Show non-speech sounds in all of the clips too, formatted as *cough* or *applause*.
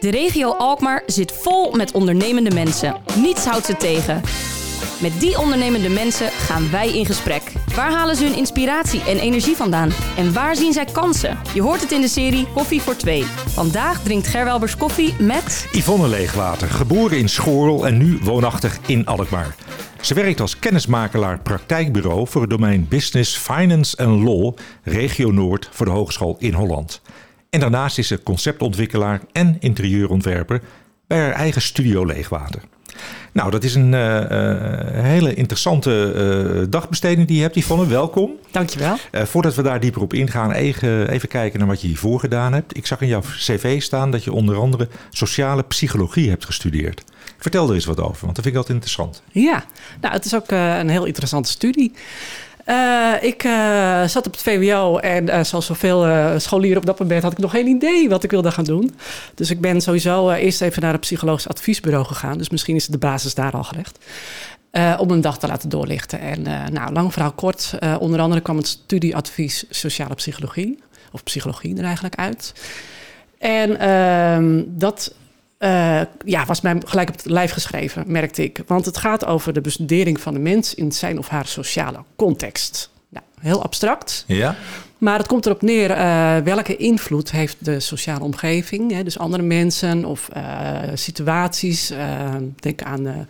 De regio Alkmaar zit vol met ondernemende mensen. Niets houdt ze tegen. Met die ondernemende mensen gaan wij in gesprek. Waar halen ze hun inspiratie en energie vandaan? En waar zien zij kansen? Je hoort het in de serie Koffie voor Twee. Vandaag drinkt Gerwelbers koffie met... Yvonne Leegwater, geboren in Schoorl en nu woonachtig in Alkmaar. Ze werkt als kennismakelaar praktijkbureau voor het domein Business, Finance en Law, regio Noord voor de Hogeschool in Holland. En daarnaast is ze conceptontwikkelaar en interieurontwerper bij haar eigen studio Leegwater. Nou, dat is een uh, hele interessante uh, dagbesteding die je hebt, Yvonne. Welkom. Dankjewel. Uh, voordat we daar dieper op ingaan, even, even kijken naar wat je hiervoor gedaan hebt. Ik zag in jouw cv staan dat je onder andere sociale psychologie hebt gestudeerd. Vertel er eens wat over, want dat vind ik altijd interessant. Ja, nou, het is ook een heel interessante studie. Uh, ik uh, zat op het VWO en uh, zoals zoveel scholieren op dat moment had ik nog geen idee wat ik wilde gaan doen. Dus ik ben sowieso eerst even naar een psychologisch adviesbureau gegaan. Dus misschien is de basis daar al gelegd. om een dag te laten doorlichten. En nou, lang verhaal kort. onder andere kwam het studieadvies sociale psychologie. Of psychologie er eigenlijk uit. En ehm, dat uh, ja, was mij gelijk op het lijf geschreven, merkte ik. Want het gaat over de bestudering van de mens in zijn of haar sociale context. Nou, heel abstract. Ja. Maar het komt erop neer uh, welke invloed heeft de sociale omgeving, hè, dus andere mensen of uh, situaties. denk aan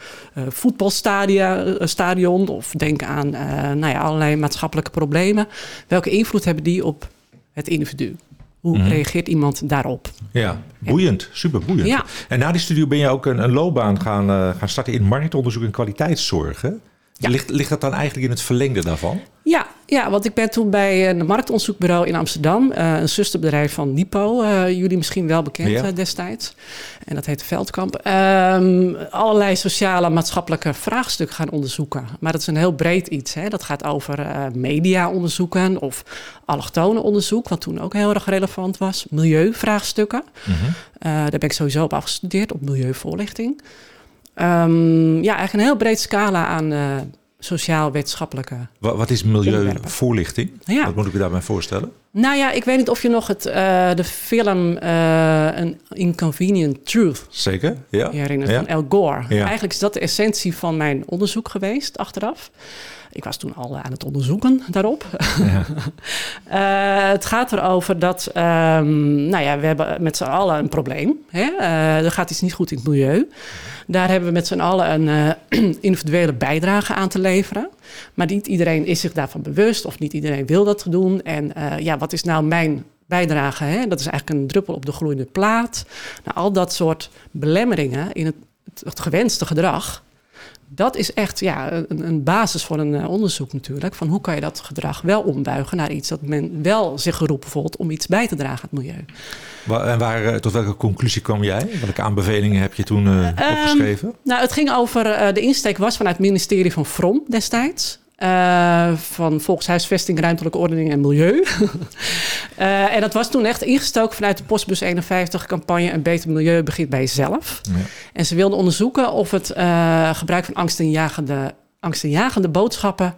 voetbalstadion of denk aan nou ja, allerlei maatschappelijke problemen. Welke invloed hebben die op het individu? Hoe mm -hmm. reageert iemand daarop? Ja, boeiend, super boeiend. Ja. En na die studie ben je ook een, een loopbaan gaan, uh, gaan starten in marktonderzoek en kwaliteitszorg. Hè? Ja. Ligt, ligt dat dan eigenlijk in het verlengde daarvan? Ja, ja, want ik ben toen bij een marktonderzoekbureau in Amsterdam, uh, een zusterbedrijf van Nipo, uh, jullie misschien wel bekend ja. uh, destijds. En dat heette Veldkamp. Um, allerlei sociale maatschappelijke vraagstukken gaan onderzoeken. Maar dat is een heel breed iets. Hè. Dat gaat over media onderzoeken of allochtone onderzoek, wat toen ook heel erg relevant was. Milieuvraagstukken. Mm -hmm. daar ben ik sowieso op afgestudeerd, op milieuvoorlichting. Um, ja, eigenlijk een heel breed scala aan uh, sociaal-wetenschappelijke. Wat, wat is milieuvoorlichting? Ja. Wat moet ik me daarbij voorstellen? Nou ja, ik weet niet of je nog het, uh, de film uh, An Inconvenient Truth. Zeker, ja. Je herinnert ja. van Al Gore. Ja. Eigenlijk is dat de essentie van mijn onderzoek geweest achteraf. Ik was toen al aan het onderzoeken daarop. Ja. uh, *laughs* het gaat erover dat, um, nou ja, we hebben met z'n allen een probleem. Hè? Uh, er gaat iets niet goed in het milieu. Daar hebben we met z'n allen een uh, *clears throat* individuele bijdrage aan te leveren. Maar niet iedereen is zich daarvan bewust of niet iedereen wil dat doen. En ja, wat is nou mijn bijdrage? Hè? Dat is eigenlijk een druppel op de gloeiende plaat. Nou, al dat soort belemmeringen in het, het gewenste gedrag dat is echt ja, een, een basis voor een uh, onderzoek natuurlijk. Van hoe kan je dat gedrag wel ombuigen naar iets dat men wel zich geroepen voelt om iets bij te dragen aan het milieu. En waar, uh, tot welke conclusie kwam jij? Welke aanbevelingen heb je toen uh, opgeschreven? Um, nou, het ging over, de insteek was vanuit het ministerie van Vrom destijds. Uh, van Volkshuisvesting, Ruimtelijke Ordening en Milieu. uh, *laughs* en dat was toen echt ingestoken vanuit de Postbus 51 campagne Een beter milieu begint bij jezelf. Ja. En ze wilden onderzoeken of het uh, gebruik van angstaanjagende, angstaanjagende boodschappen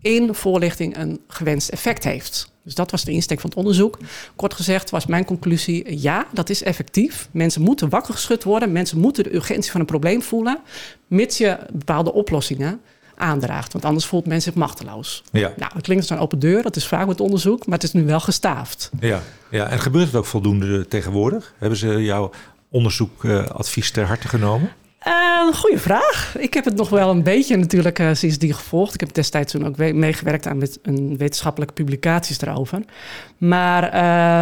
in voorlichting een gewenst effect heeft. Dus dat was de insteek van het onderzoek. Kort gezegd was mijn conclusie: ja, dat is effectief. Mensen moeten wakker geschud worden. Mensen moeten de urgentie van een probleem voelen. Mits je bepaalde oplossingen aandraagt. Want anders voelt men zich machteloos. Ja. Nou, het klinkt als een open deur. Dat is vaak met onderzoek. Maar het is nu wel gestaafd. Ja, ja. en gebeurt het ook voldoende tegenwoordig? Hebben ze jouw onderzoekadvies ter harte genomen? Uh, goeie vraag. Ik heb het nog wel een beetje natuurlijk uh, sindsdien gevolgd. Ik heb destijds toen ook meegewerkt aan met een wetenschappelijke publicaties erover. Maar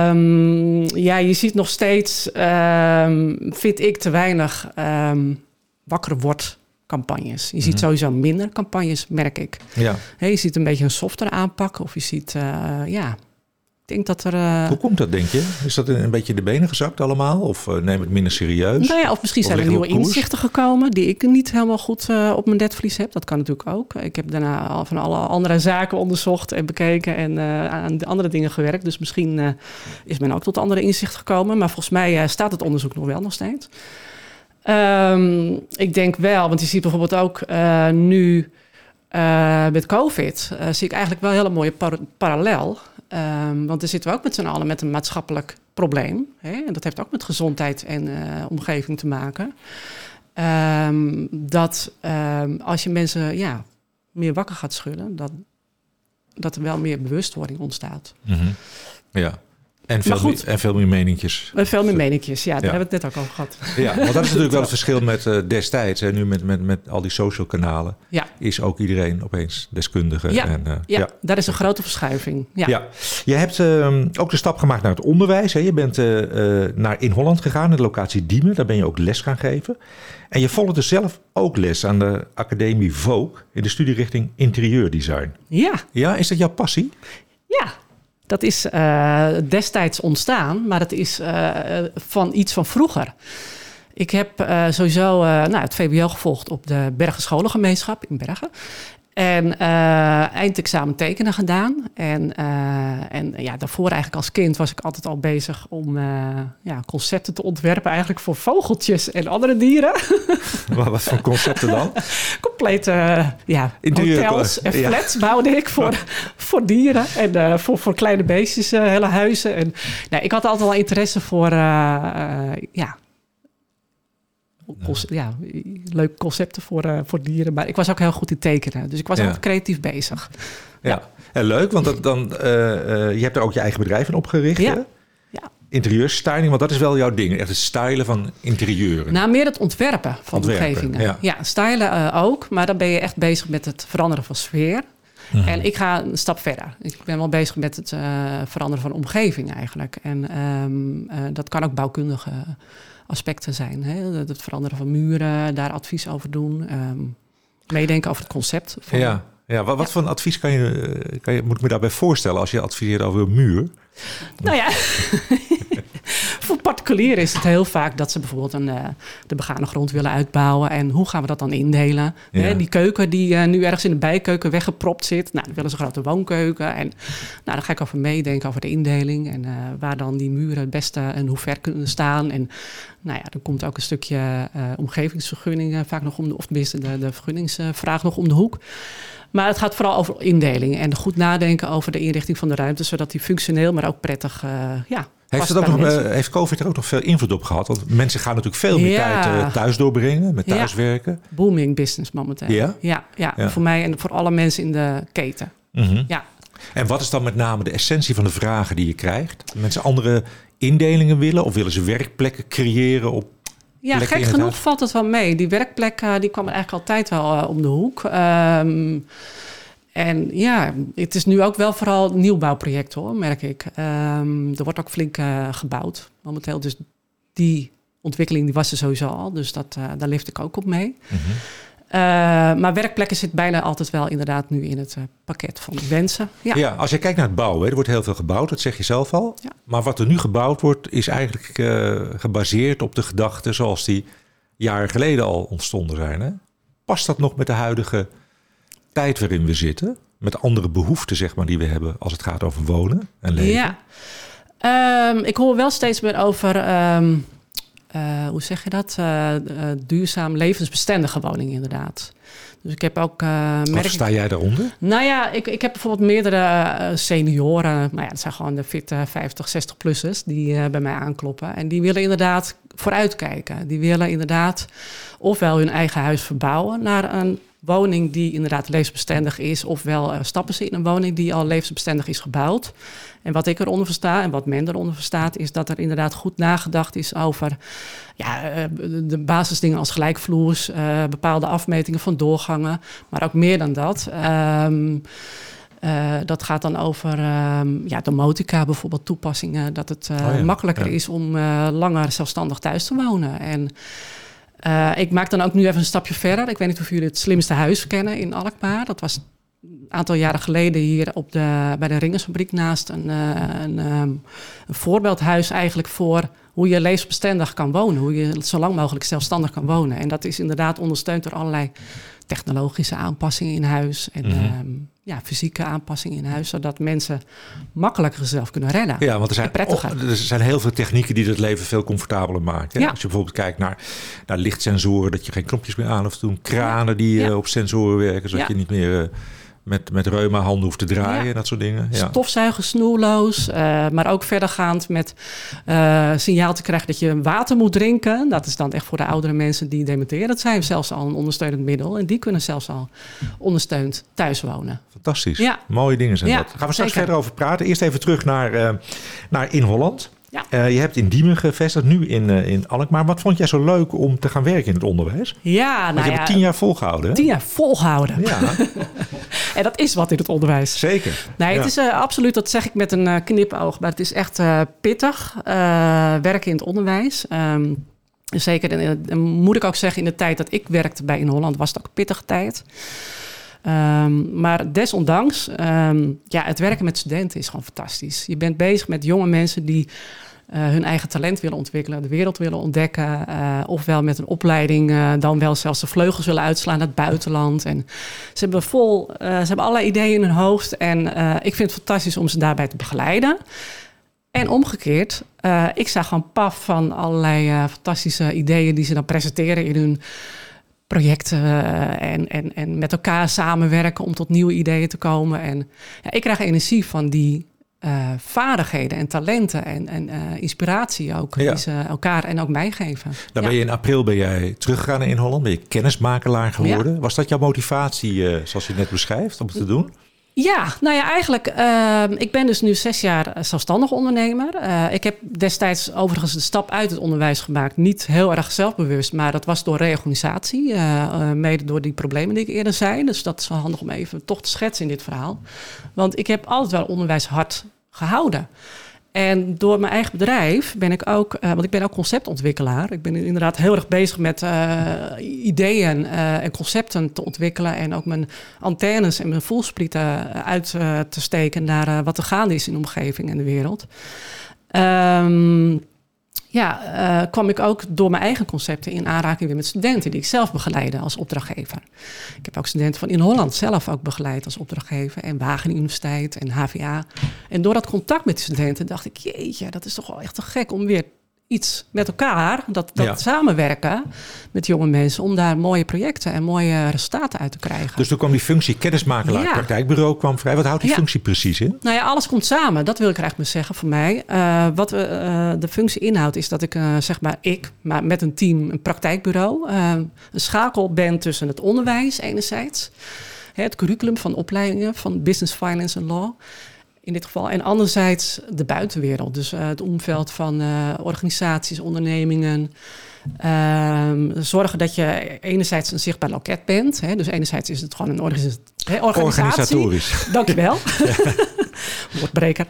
um, ja, je ziet nog steeds, um, vind ik, te weinig um, wakker wordt campagnes. Je ziet mhm. sowieso minder campagnes, merk ik. Ja. je ziet een beetje een softere aanpak. Of je ziet, uh, ja, ik denk dat er... Uh... Hoe komt dat, denk je? Is dat een beetje de benen gezakt allemaal? Of uh, neem het minder serieus? Nou ja, of misschien zijn er nieuwe inzichten gekomen... die ik niet helemaal goed op mijn netvlies heb. Dat kan natuurlijk ook. Ik heb daarna al van alle andere zaken onderzocht en bekeken... en aan andere dingen gewerkt. Dus misschien is men ook tot andere inzichten gekomen. Maar volgens mij staat het onderzoek nog wel nog steeds. Um, ik denk wel, want je ziet bijvoorbeeld ook uh, nu uh, met COVID, uh, zie ik eigenlijk wel een hele mooie par parallel. Um, want dan zitten we ook met z'n allen met een maatschappelijk probleem. Hè? En dat heeft ook met gezondheid en omgeving te maken. Ehm, dat ehm, als je mensen ja, meer wakker gaat schudden, dat, dat er wel meer bewustwording ontstaat. Mhm. Ja. En veel, en veel meer meningjes. En veel meer meningjes, ja, daar hebben we het net ook over gehad. Ja, want dat is *laughs* natuurlijk wel het verschil met uh, destijds. En nu met, met, met al die social kanalen ja. is ook iedereen opeens deskundige. Ja, en, uh, ja, daar is een grote verschuiving. Ja. Je hebt uh, ook de stap gemaakt naar het onderwijs. Hè. Je bent uh, naar in Holland gegaan, naar de locatie Diemen. Daar ben je ook les gaan geven. En je volgde zelf ook les aan de Academie Vogue in de studierichting interieurdesign. Ja. Ja, is dat jouw passie? Ja, dat is uh, destijds ontstaan, maar het is uh, van iets van vroeger. Ik heb uh, sowieso nou, het VWO gevolgd op de Bergen Scholengemeenschap in Bergen. En uh, eindexamen tekenen gedaan. En, uh, en ja, daarvoor eigenlijk als kind was ik altijd al bezig om uh, ja, concepten te ontwerpen. Eigenlijk voor vogeltjes en andere dieren. *laughs* Wat voor concepten dan? *laughs* Complete ja, hotels en flats bouwde ik voor, *laughs* voor dieren. En voor, voor kleine beestjes, hele huizen. En, nou, ik had altijd al interesse voor ja, ja, leuke concepten voor, uh, voor dieren. Maar ik was ook heel goed in tekenen. Dus ik was altijd creatief bezig. Ja, en leuk, want dat, dan, uh, uh, je hebt er ook je eigen bedrijf in opgericht. Ja. ja. Interieurstyling, want dat is wel jouw ding. Echt het stylen van interieuren. Nou, meer het ontwerpen van ontwerpen, omgevingen. Ja, ja stylen ook. Maar dan ben je echt bezig met het veranderen van sfeer. Mhm. En ik ga een stap verder. Ik ben wel bezig met het veranderen van omgeving eigenlijk. En um, dat kan ook bouwkundige aspecten zijn. Hè? Het veranderen van muren, daar advies over doen. Um, meedenken over het concept. Van, ja, ja, wat, wat voor advies kan je, eh, kan je, moet ik me daarbij voorstellen als je adviseert over een muur? Nou ja, *laughs* voor particulieren is het heel vaak dat ze bijvoorbeeld een, uh, de begane grond willen uitbouwen. En hoe gaan we dat dan indelen? Ja. die keuken die uh, nu ergens in de bijkeuken weggepropt zit. Nou, dan willen ze een grote woonkeuken. En nou, dan ga ik over meedenken over de indeling. En uh, waar dan die muren het beste en hoe ver kunnen staan. En nou ja, dan komt ook een stukje omgevingsvergunningen vaak nog om de, of tenminste de, de vergunningsvraag nog om de hoek. Maar het gaat vooral over indeling en goed nadenken over de inrichting van de ruimte, zodat die functioneel, maar ook prettig uh, ja, heeft, het ook nog, uh, heeft COVID er ook nog veel invloed op gehad? Want mensen gaan natuurlijk veel meer tijd uh, thuis doorbrengen, met thuiswerken. Ja. Booming business momenteel. Ja? Ja, ja? voor mij en voor alle mensen in de keten. Mm -hmm. Ja. En wat is dan met name de essentie van de vragen die je krijgt? Mensen andere indelingen willen of willen ze werkplekken creëren op ja, gek genoeg valt het wel mee. Die werkplek uh, die kwam eigenlijk altijd wel uh, om de hoek. Um, en ja, het is nu ook wel vooral nieuwbouwproject hoor, merk ik. Um, er wordt ook flink uh, gebouwd momenteel. Dus die ontwikkeling die was er sowieso al. Dus dat, daar leefde ik ook op mee. Mm -hmm. Uh, maar werkplekken zit bijna altijd wel inderdaad nu in het uh, pakket van wensen. Ja. ja, als je kijkt naar het bouwen, er wordt heel veel gebouwd, dat zeg je zelf al. Ja. Maar wat er nu gebouwd wordt, is eigenlijk uh, gebaseerd op de gedachten zoals die jaren geleden al ontstonden zijn. Hè? Past dat nog met de huidige tijd waarin we zitten? Met andere behoeften, zeg maar, die we hebben als het gaat over wonen en leven? Ja, um, ik hoor wel steeds meer over. Um, uh, hoe zeg je dat? Uh, uh, duurzaam levensbestendige woningen, inderdaad. Dus ik heb ook. Uh, Wat sta jij daaronder? Nou ja, ik, ik heb bijvoorbeeld meerdere senioren. Nou ja, dat zijn gewoon de fitte 50, 60-plussers die bij mij aankloppen. En die willen inderdaad vooruitkijken. Die willen inderdaad ofwel hun eigen huis verbouwen naar een woning die inderdaad levensbestendig is, ofwel uh, stappen ze in een woning die al levensbestendig is gebouwd. En wat ik eronder versta en wat men eronder verstaat, is dat er inderdaad goed nagedacht is over ja, uh, de basisdingen als gelijkvloers, uh, bepaalde afmetingen van doorgangen, maar ook meer dan dat. Um, uh, dat gaat dan over um, ja, domotica bijvoorbeeld, toepassingen. Dat het uh, oh ja, makkelijker ja. is om uh, langer zelfstandig thuis te wonen. En uh, ik maak dan ook nu even een stapje verder. Ik weet niet of jullie het slimste huis kennen in Alkmaar. Dat was een aantal jaren geleden hier op de, bij de Ringersfabriek naast een, uh, een, um, een voorbeeldhuis eigenlijk voor hoe je levensbestendig kan wonen. Hoe je zo lang mogelijk zelfstandig kan wonen. En dat is inderdaad ondersteund door allerlei technologische aanpassingen in huis. En mm -hmm. um, ja, fysieke aanpassingen in huis. Zodat mensen makkelijker zichzelf kunnen redden. Ja, want er zijn, oh, er zijn heel veel technieken die het leven veel comfortabeler maken. Ja. Als je bijvoorbeeld kijkt naar, naar lichtsensoren, dat je geen knopjes meer aan hoeft te doen. Kranen die ja. uh, op sensoren werken, zodat je niet meer... Uh, met, met reuma handen hoeft te draaien en dat soort dingen. Ja. Stofzuigen snoerloos, uh, maar ook verdergaand met uh, signaal te krijgen dat je water moet drinken. Dat is dan echt voor de oudere mensen die dementeren. Dat zijn zelfs al een ondersteunend middel en die kunnen zelfs al ondersteund thuis wonen. Fantastisch. Ja. Mooie dingen zijn dat. gaan we straks verder over praten. Eerst even terug naar, uh, naar In Holland. Ja. Uh, je hebt in Diemen gevestigd, nu in, uh, in Alkmaar. Wat vond jij zo leuk om te gaan werken in het onderwijs? Ja, nou Want je ja, hebt tien jaar volgehouden. Tien jaar volgehouden. Ja. *laughs* en dat is wat in het onderwijs. Zeker. Nee, het is uh, absoluut, dat zeg ik met een knipoog. Maar het is echt pittig werken in het onderwijs. Um, zeker, en, moet ik ook zeggen, in de tijd dat ik werkte bij In Holland was het ook pittige tijd. Um, maar desondanks, um, ja, het werken met studenten is gewoon fantastisch. Je bent bezig met jonge mensen die uh, hun eigen talent willen ontwikkelen, de wereld willen ontdekken. Uh, ofwel met een opleiding, uh, dan wel zelfs de vleugels willen uitslaan naar het buitenland. En ze hebben vol, ze hebben allerlei ideeën in hun hoofd. En ik vind het fantastisch om ze daarbij te begeleiden. En omgekeerd, ik zag gewoon paf van allerlei fantastische ideeën die ze dan presenteren in hun projecten en, en, en met elkaar samenwerken om tot nieuwe ideeën te komen. En ja, ik krijg energie van die uh, vaardigheden en talenten en, en uh, inspiratie ook. Ja. Die ze elkaar en ook mij geven. Nou, ben je in april ben jij teruggegaan in Holland, ben je kennismakelaar geworden. Was dat jouw motivatie, uh, zoals je net beschrijft, om het te doen? Ja, nou ja, eigenlijk, uh, ik ben dus nu zes jaar zelfstandig ondernemer. Uh, ik heb destijds overigens de stap uit het onderwijs gemaakt. Niet heel erg zelfbewust, maar dat was door reorganisatie. Uh, mede door die problemen die ik eerder zei. Dus dat is wel handig om even toch te schetsen in dit verhaal. Want ik heb altijd wel onderwijs hard gehouden. En door mijn eigen bedrijf ben ik ook, uh, want ik ben ook conceptontwikkelaar. Ik ben inderdaad heel erg bezig met uh, ideeën uh, en concepten te ontwikkelen. En ook mijn antennes en mijn voelsprieten uit te steken naar wat er gaande is in de omgeving en de wereld. Um, ja, uh, kwam ik ook door mijn eigen concepten in aanraking weer met studenten die ik zelf begeleide als opdrachtgever. Ik heb ook studenten van in Holland zelf ook begeleid als opdrachtgever en Wageningen Universiteit en HVA. En door dat contact met de studenten dacht ik, jeetje, dat is toch wel echt te gek om weer iets met elkaar, dat, dat ja. samenwerken met jonge mensen, om daar mooie projecten en mooie resultaten uit te krijgen. Dus toen kwam die functie kennismakelaar ja. praktijkbureau kwam vrij. Wat houdt die ja. functie precies in? Nou ja, alles komt samen. Dat wil ik eigenlijk maar zeggen voor mij. Uh, wat we, uh, de functie inhoudt is dat ik, uh, zeg maar ik, maar met een team, een praktijkbureau, een schakel ben tussen het onderwijs enerzijds, het curriculum van opleidingen van business, finance en law in dit geval. En anderzijds de buitenwereld. Dus uh, het omveld van uh, organisaties, ondernemingen. Uh, zorgen dat je enerzijds een zichtbaar loket bent. Hè? Dus enerzijds is het gewoon een organisatie. Organisatorisch. Dankjewel. *laughs* *laughs* Woordbreker.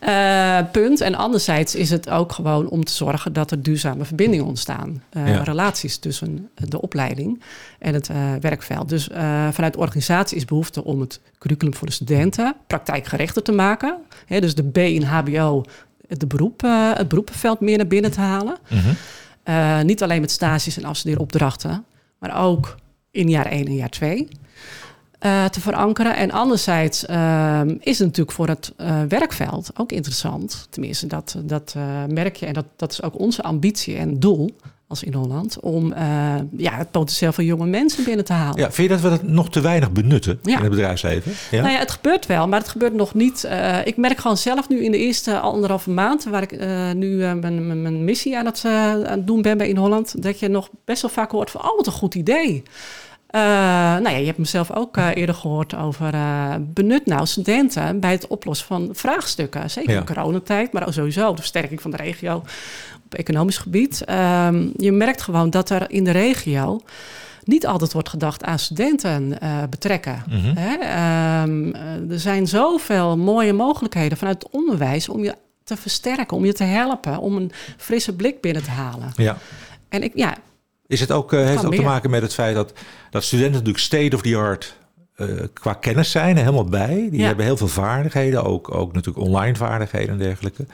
Ja. Uh, punt. En anderzijds is het ook gewoon om te zorgen dat er duurzame verbindingen ontstaan. Uh, ja. Relaties tussen de opleiding en het uh, werkveld. Dus vanuit de organisatie is behoefte om het curriculum voor de studenten praktijkgerichter te maken. Hè, dus de B in HBO, het, beroep, het beroepenveld meer naar binnen te halen. Mm -hmm. niet alleen met stages en afstudeeropdrachten, maar ook in jaar 1 en jaar 2 uh, te verankeren. En anderzijds uh, is het natuurlijk voor het uh, werkveld ook interessant. Tenminste, dat, dat merk je. En dat, dat is ook onze ambitie en doel als in Holland. Om ja, het potentieel van jonge mensen binnen te halen. Ja, vind je dat we dat nog te weinig benutten ja. in het bedrijfsleven? Ja? Nou ja, het gebeurt wel, maar het gebeurt nog niet. ik merk gewoon zelf nu in de eerste anderhalve maand... waar ik nu mijn, mijn, mijn, missie aan het, aan het doen ben bij in Holland... dat je nog best wel vaak hoort van... oh, wat een goed idee. Uh, nou ja, je hebt mezelf ook uh, eerder gehoord over uh, benut nou studenten bij het oplossen van vraagstukken. Zeker ja. in coronatijd, maar ook sowieso de versterking van de regio op economisch gebied. Um, je merkt gewoon dat er in de regio niet altijd wordt gedacht aan studenten betrekken. Mm -hmm. Hè? Um, er zijn zoveel mooie mogelijkheden vanuit het onderwijs om je te versterken, om je te helpen, om een frisse blik binnen te halen. Ja. En ik, ja, is het ook, uh, heeft het ook te maken met het feit dat, dat studenten natuurlijk state of the art uh, qua kennis zijn, helemaal bij. Die ja. hebben heel veel vaardigheden, ook, ook natuurlijk online vaardigheden en dergelijke.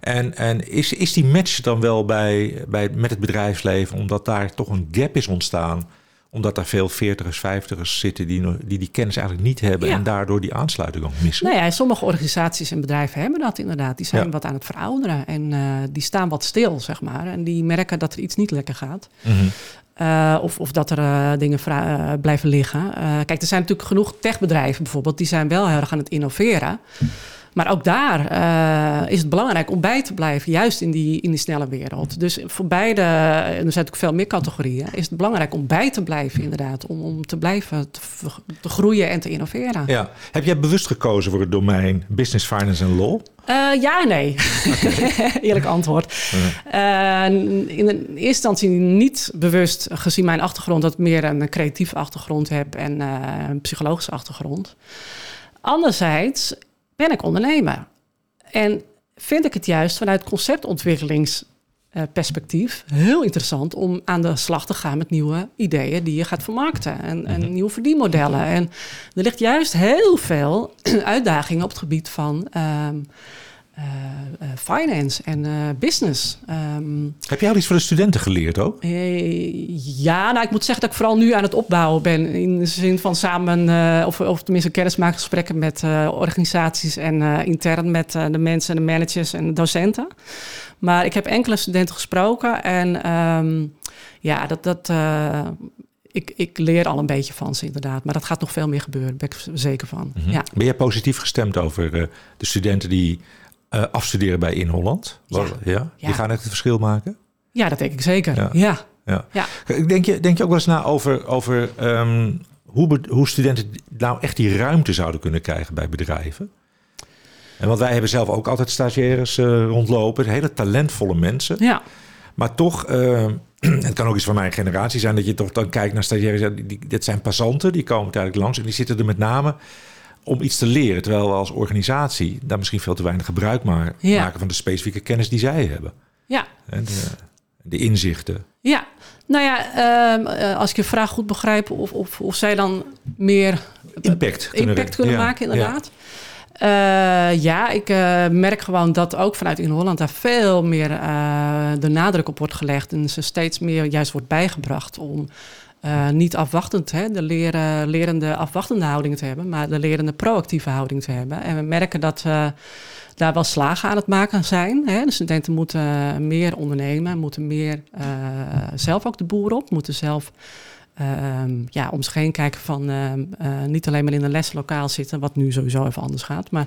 En, en is, is die match dan wel bij, bij, met het bedrijfsleven, omdat daar toch een gap is ontstaan? Omdat daar veel veertigers, vijftigers zitten die, die die kennis eigenlijk niet hebben en daardoor die aansluiting ook missen. Nou ja, sommige organisaties en bedrijven hebben dat inderdaad. Die zijn wat aan het verouderen en uh, die staan wat stil, zeg maar. En die merken dat er iets niet lekker gaat. Mm -hmm. of, of dat er uh, dingen blijven liggen. kijk, er zijn natuurlijk genoeg techbedrijven bijvoorbeeld, die zijn wel heel erg aan het innoveren. Maar ook daar uh, is het belangrijk om bij te blijven, juist in die, in die snelle wereld. Dus voor beide, en er zijn natuurlijk veel meer categorieën, is het belangrijk om bij te blijven, inderdaad. Om, om te blijven te, te groeien en te innoveren. Ja. Heb jij bewust gekozen voor het domein Business, Finance en Law? Uh, ja nee. Okay. *laughs* Eerlijk antwoord. Uh, in de eerste instantie niet bewust, gezien mijn achtergrond, dat ik meer een creatieve achtergrond heb en uh, een psychologische achtergrond. Anderzijds ben ik ondernemer. En vind ik het juist vanuit conceptontwikkelingsperspectief heel interessant om aan de slag te gaan met nieuwe ideeën die je gaat vermarkten en, en mhm. nieuwe verdienmodellen. En er ligt juist heel veel *clears throat* uitdagingen op het gebied van um, uh, finance en uh, business. Um, Heb jij al iets voor de studenten geleerd ook? ja, nou ik moet zeggen dat ik vooral nu aan het opbouwen ben. In de zin van samen, of, of tenminste kennismakingsgesprekken met organisaties en intern met de mensen, de managers en de docenten. Maar ik heb enkele studenten gesproken en um, ja, dat, dat, ik, ik leer al een beetje van ze inderdaad. Maar dat gaat nog veel meer gebeuren, daar ben ik zeker van. Mm -hmm. ja. Ben jij positief gestemd over de studenten die uh, afstuderen bij In Holland. Ja. ja. Die gaan echt het verschil maken? Ja, dat denk ik zeker. Ja. ja. ja. ja. Denk, je, denk je ook wel eens na over, over um, hoe, hoe studenten nou echt die ruimte zouden kunnen krijgen bij bedrijven? En want wij hebben zelf ook altijd stagiaires uh, rondlopen, hele talentvolle mensen. Ja. Maar toch, uh, *clears throat* het kan ook iets van mijn generatie zijn dat je toch dan kijkt naar stagiaires. Die, die, dit zijn passanten, die komen tijdelijk langs en die zitten er met name om iets te leren. Terwijl we als organisatie daar misschien veel te weinig gebruik maken van de specifieke kennis die zij hebben. Ja. En de, de inzichten. Ja, nou ja, ehm, eh, als ik je vraag goed begrijp, of, of, of zij dan meer impact kunnen, impact kunnen maken, inderdaad. Ja. Uh, ja, ik uh, merk gewoon dat ook vanuit in Holland daar veel meer de nadruk op wordt gelegd. En ze steeds meer juist wordt bijgebracht om uh, niet afwachtend, hè, de leren, lerende afwachtende houding te hebben, maar de lerende proactieve houding te hebben. En we merken dat we daar wel slagen aan het maken zijn. Hè. De studenten moeten meer ondernemen, moeten meer uh, zelf ook de boer op, moeten zelf uh, ja, om zich heen kijken van niet alleen maar in een leslokaal zitten, wat nu sowieso even anders gaat, maar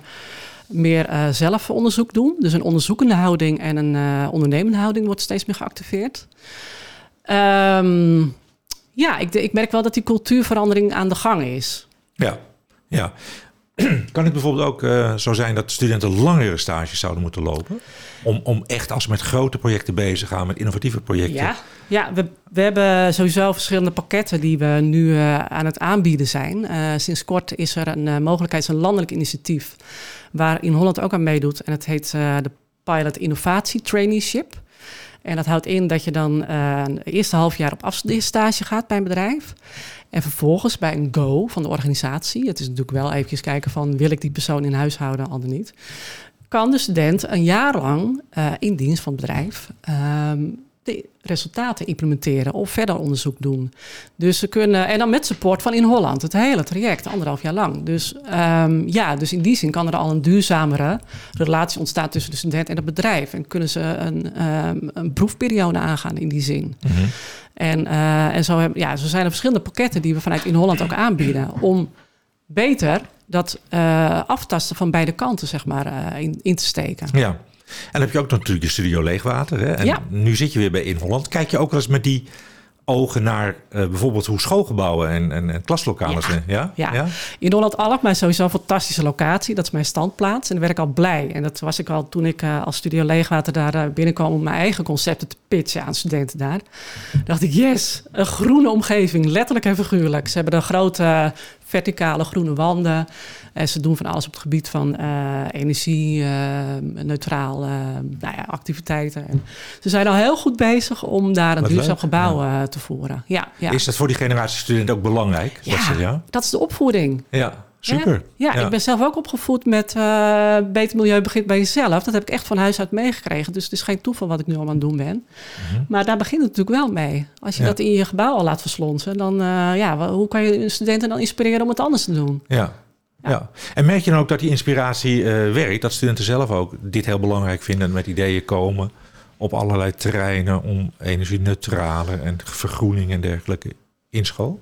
meer zelf onderzoek doen. Dus een onderzoekende houding en een ondernemende houding wordt steeds meer geactiveerd. Um, ja, ik, ik merk wel dat die cultuurverandering aan de gang is. Ja, ja. *clears throat* Kan het bijvoorbeeld ook uh, zo zijn dat studenten langere stages zouden moeten lopen? Om, om echt als ze met grote projecten bezig gaan, met innovatieve projecten. Ja, ja we, we hebben sowieso verschillende pakketten die we nu uh, aan het aanbieden zijn. Uh, sinds kort is er een mogelijkheid, een landelijk initiatief, waar in Holland ook aan meedoet. En het heet de Pilot Innovatie Traineeship. En dat houdt in dat je dan uh, eerste half jaar op afstudeerstage gaat bij een bedrijf. En vervolgens bij een go van de organisatie. Het is natuurlijk wel eventjes kijken van wil ik die persoon in huis houden, ander niet. Kan de student een jaar lang uh, in dienst van het bedrijf um, de resultaten implementeren of verder onderzoek doen. Dus ze kunnen, en dan met support van in Holland, het hele traject, anderhalf jaar lang. Dus um, ja, dus in die zin kan er al een duurzamere relatie ontstaan tussen de student en het bedrijf. En kunnen ze een, um, een proefperiode aangaan in die zin. Mm -hmm. En, uh, en zo, hebben, ja, zo zijn er verschillende pakketten die we vanuit in Holland ook aanbieden om beter dat uh, aftasten van beide kanten, zeg maar, uh, in, in te steken. Ja. En dan heb je ook natuurlijk je studio Leegwater. Hè? En ja. nu zit je weer bij In Holland. Kijk je ook wel eens met die ogen naar uh, bijvoorbeeld hoe schoolgebouwen en, en, en klaslokalen zijn. Ja? Ja? ja, in Holland Alkmaar is sowieso een fantastische locatie. Dat is mijn standplaats en daar werd ik al blij. En dat was ik al toen ik uh, als studio Leegwater daar uh, binnenkwam... om mijn eigen concepten te pitchen aan studenten daar. dacht ik, yes, een groene omgeving, letterlijk en figuurlijk. Ze hebben een grote verticale groene wanden. En ze doen van alles op het gebied van uh, energie, uh, neutraal nou ja, activiteiten. En ze zijn al heel goed bezig om daar een Wat duurzaam leuk. gebouw ja. te voeren. Ja, ja, Is dat voor die generatie studenten ook belangrijk? Ja, dat, ze, dat is de opvoeding. Ja. Super. Ja, ik ben zelf ook opgevoed met uh, beter milieu begint bij jezelf. Dat heb ik echt van huis uit meegekregen. Dus het is geen toeval wat ik nu al aan het doen ben. Mhm. Maar daar begint het natuurlijk wel mee. Als je dat in je gebouw al laat verslonsen, dan uh, ja, hoe kan je studenten dan inspireren om het anders te doen? Ja. Ja. En merk je dan ook dat die inspiratie uh, werkt? Dat studenten zelf ook dit heel belangrijk vinden en met ideeën komen op allerlei terreinen om energie-neutrale en vergroening en dergelijke in school?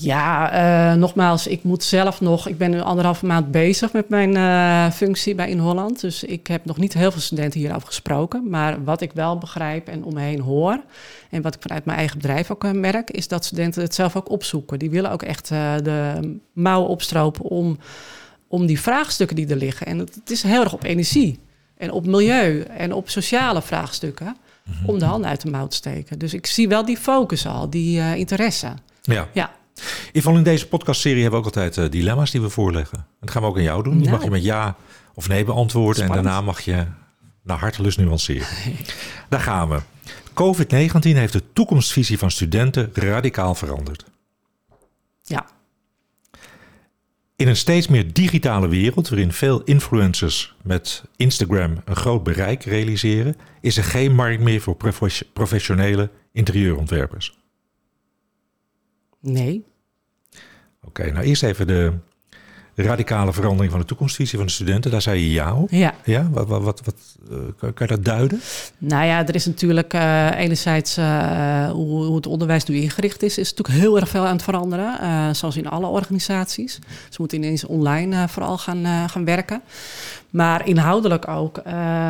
Ja, uh, nogmaals, ik moet zelf nog. Ik ben nu anderhalve maand bezig met mijn uh, functie bij In Holland. Dus ik heb nog niet heel veel studenten hierover gesproken. Maar wat ik wel begrijp en om me heen hoor. En wat ik vanuit mijn eigen bedrijf ook uh, merk, is dat studenten het zelf ook opzoeken. Die willen ook echt de mouwen opstropen om, om die vraagstukken die er liggen. En het, het is heel erg op energie en op milieu en op sociale vraagstukken. Mhm. Om de handen uit de mouw te steken. Dus ik zie wel die focus al, die interesse. Ja. ja. Yvonne, in deze podcastserie hebben we ook altijd uh, dilemma's die we voorleggen. dat gaan we ook aan jou doen. Die mag je met ja of nee beantwoorden. En daarna mag je naar hartelust nuanceren. *laughs* Daar gaan we. COVID-19 heeft de toekomstvisie van studenten radicaal veranderd. Ja. In een steeds meer digitale wereld, waarin veel influencers met Instagram een groot bereik realiseren, is er geen markt meer voor professionele interieurontwerpers. Nee. Oké, nou eerst even de radicale verandering van de toekomstvisie van de studenten. Daar zei je ja op. Ja. ja? Wat, wat, wat, wat uh, kan, je dat duiden? Nou ja, er is natuurlijk uh, enerzijds uh, hoe, hoe, het onderwijs nu ingericht is, is natuurlijk heel erg veel aan het veranderen. zoals in alle organisaties. Ze moeten ineens online vooral gaan, gaan werken. Maar inhoudelijk ook.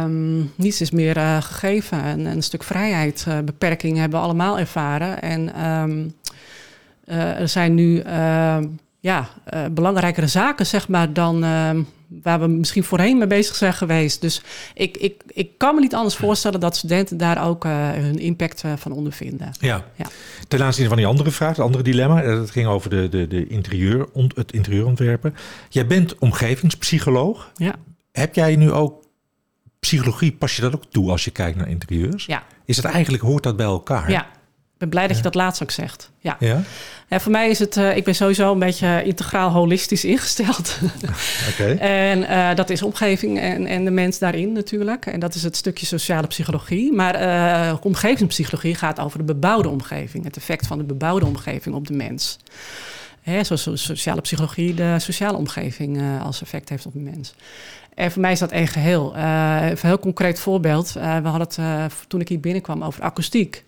Um, niets is meer gegeven. En, een stuk vrijheid, beperking hebben we allemaal ervaren. En um, uh, er zijn nu uh, ja, uh, belangrijkere zaken, zeg maar, dan ehm, waar we misschien voorheen mee bezig zijn geweest. Dus ik, ik, ik kan me niet anders voorstellen dat studenten daar ook hun impact van ondervinden. Ja. ja. Ten aanzien van die andere vraag, het andere dilemma, dat ging over de, de, de interieur, het interieurontwerpen. Jij bent omgevingspsycholoog. Ja. Heb jij nu ook psychologie, pas je dat ook toe als je kijkt naar interieurs? Ja. Is het eigenlijk, hoort dat bij elkaar? Ja, ben blij dat je dat laatst ook zegt. Ja. ja? voor mij is het, uh, ik ben sowieso een beetje integraal holistisch *laughs* ingesteld. *laughs* Oké. en uh, dat is omgeving en, en de mens daarin natuurlijk. En dat is het stukje sociale psychologie. Maar uh, omgevingspsychologie gaat over de bebouwde omgeving. Het effect van de bebouwde omgeving op de mens. Hè, zoals sociale psychologie de sociale omgeving als effect heeft op de mens. En voor mij is dat één geheel. even een heel concreet voorbeeld. we hadden het toen ik hier binnenkwam over akoestiek.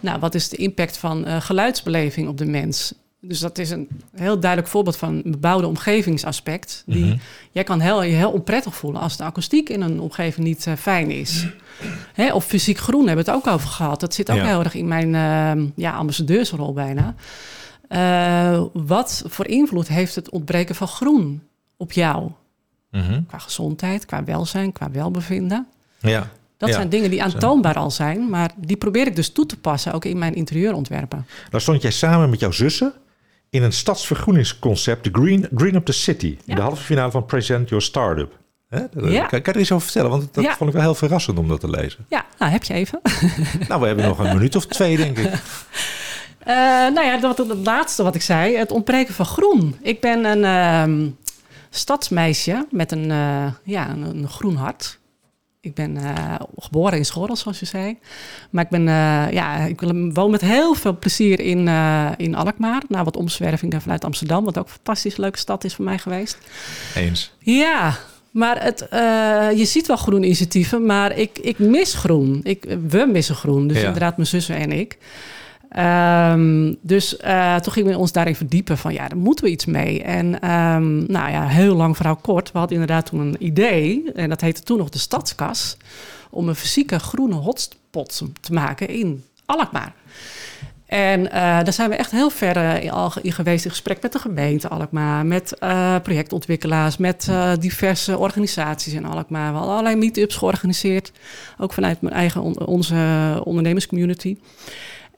Nou, wat is de impact van uh, geluidsbeleving op de mens? Dus dat is een heel duidelijk voorbeeld van een bebouwde omgevingsaspect. Die, mm Jij kan heel, je heel onprettig voelen als de akoestiek in een omgeving niet uh, fijn is. Hè, of fysiek groen hebben we het ook over gehad. Dat zit ook heel erg in mijn uh, ja, ambassadeursrol bijna. Uh, wat voor invloed heeft het ontbreken van groen op jou? Mm -hmm. Qua gezondheid, qua welzijn, qua welbevinden. Ja. Dat zijn dingen die aantoonbaar al zijn, maar die probeer ik dus toe te passen, ook in mijn interieurontwerpen. Dan stond jij samen met jouw zussen in een stadsvergroeningsconcept, de Green, Green Up the City, in de halve finale van Present Your Startup. Hè? Ja. Kan, je er iets over vertellen? Want dat vond ik wel heel verrassend om dat te lezen. Ja, nou heb je even. *laughs* nou, we hebben nog een minuut of twee, denk ik. Uh, *laughs* nou ja, dat, het laatste wat ik zei, het ontbreken van groen. Ik ben een uh, stadsmeisje met een, uh, ja, een, een groen hart. Ik ben uh, geboren in Schorrel, zoals je zei. Maar ik, ben, uh, ja, ik woon met heel veel plezier in, uh, in Alkmaar. Na wat omzwervingen vanuit Amsterdam, wat ook een fantastisch leuke stad is voor mij geweest. Eens. Ja, maar het, je ziet wel groen initiatieven, maar ik, ik mis groen. Ik, we missen groen, dus ja. inderdaad mijn zussen en ik. Um, dus uh, toen gingen we ons daarin verdiepen van ja, daar moeten we iets mee. En um, nou ja, heel lang verhaal kort. We hadden inderdaad toen een idee, en dat heette toen nog de Stadskas, om een fysieke groene hotspot te maken in Alkmaar. En uh, daar zijn we echt heel ver uh, in geweest in gesprek met de gemeente Alkmaar, met projectontwikkelaars, met diverse organisaties in Alkmaar. We hadden allerlei meetups georganiseerd, ook vanuit mijn eigen on onze ondernemerscommunity.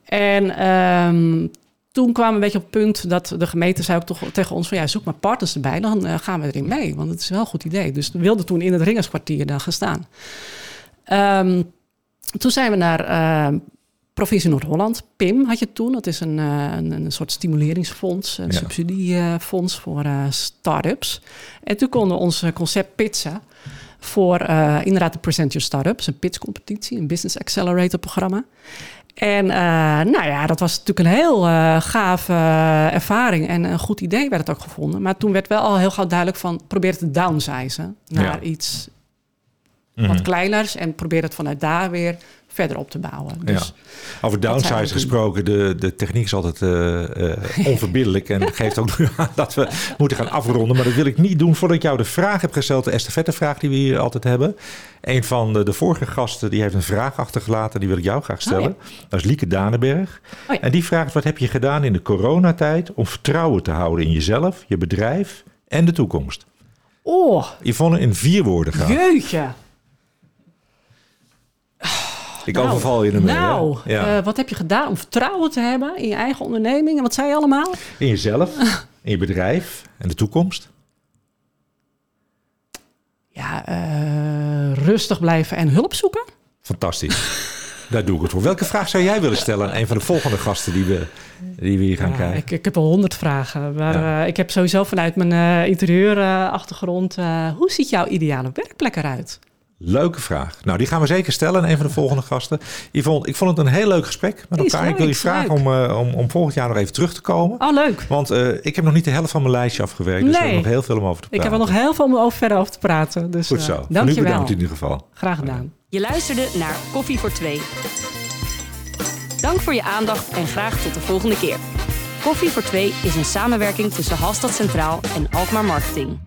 En um, toen kwamen we een beetje op het punt dat de gemeente zei ook toch tegen ons van ja, zoek maar partners erbij, dan uh, gaan we erin mee. Want het is wel een goed idee. Dus we wilden toen in het Ringerskwartier daar gaan staan. Um, toen zijn we naar uh, provincie Noord-Holland, PIM had je toen. Dat is een, een, een soort stimuleringsfonds, een subsidiefonds voor start-ups. En toen konden we ons concept pitchen voor inderdaad de Present Your Startups, een pitchcompetitie, een Business Accelerator programma. En uh, nou ja, dat was natuurlijk een heel uh, gave uh, ervaring en een goed idee werd het ook gevonden. Maar toen werd wel al heel gauw duidelijk van probeer het te downsizen naar ja. iets mm -hmm. wat kleiners en probeer het vanuit daar weer verder op te bouwen. Dus ja. Over downsize gesproken, de, de techniek is altijd uh, uh, *laughs* onverbiddelijk en geeft ook aan *laughs* dat we moeten gaan afronden. Maar dat wil ik niet doen voordat ik jou de vraag heb gesteld, de estafettevraag die we hier altijd hebben. Een van de, de, vorige gasten die heeft een vraag achtergelaten, die wil ik jou graag stellen. Oh, ja. Dat is Lieke Danenberg. Oh, ja. En die vraagt, wat heb je gedaan in de coronatijd om vertrouwen te houden in jezelf, je bedrijf en de toekomst? Oh. Yvonne in vier woorden gaan. Jeetje. Ik nou, overval je ermee. Nou, ja. uh, wat heb je gedaan om vertrouwen te hebben in je eigen onderneming? En wat zei je allemaal? In jezelf, *laughs* in je bedrijf en de toekomst. Ja, uh, rustig blijven en hulp zoeken. Fantastisch. Daar doe ik het voor. Welke vraag zou jij willen stellen aan een van de volgende gasten die we, die we hier gaan ja, krijgen? Ik, ik heb al honderd vragen. Maar ja. uh, ik heb sowieso vanuit mijn uh, interieurachtergrond... hoe ziet jouw ideale werkplek eruit? Leuke vraag. Nou, die gaan we zeker stellen aan een van de volgende gasten. Yvonne, ik vond het een heel leuk gesprek met elkaar. Leuk, ik wil je vragen om, uh, om, om volgend jaar nog even terug te komen. Oh, leuk. Want uh, ik heb nog niet de helft van mijn lijstje afgewerkt. Dus nee. we hebben nog heel veel om over te praten. Ik heb er nog heel veel om over, verder over te praten. Dus, Goed zo. Uh, dank je bedankt in ieder geval. Graag gedaan. Je luisterde naar Koffie voor Twee. Dank voor je aandacht en graag tot de volgende keer. Koffie voor Twee is een samenwerking tussen Halstad Centraal en Alkmaar Marketing.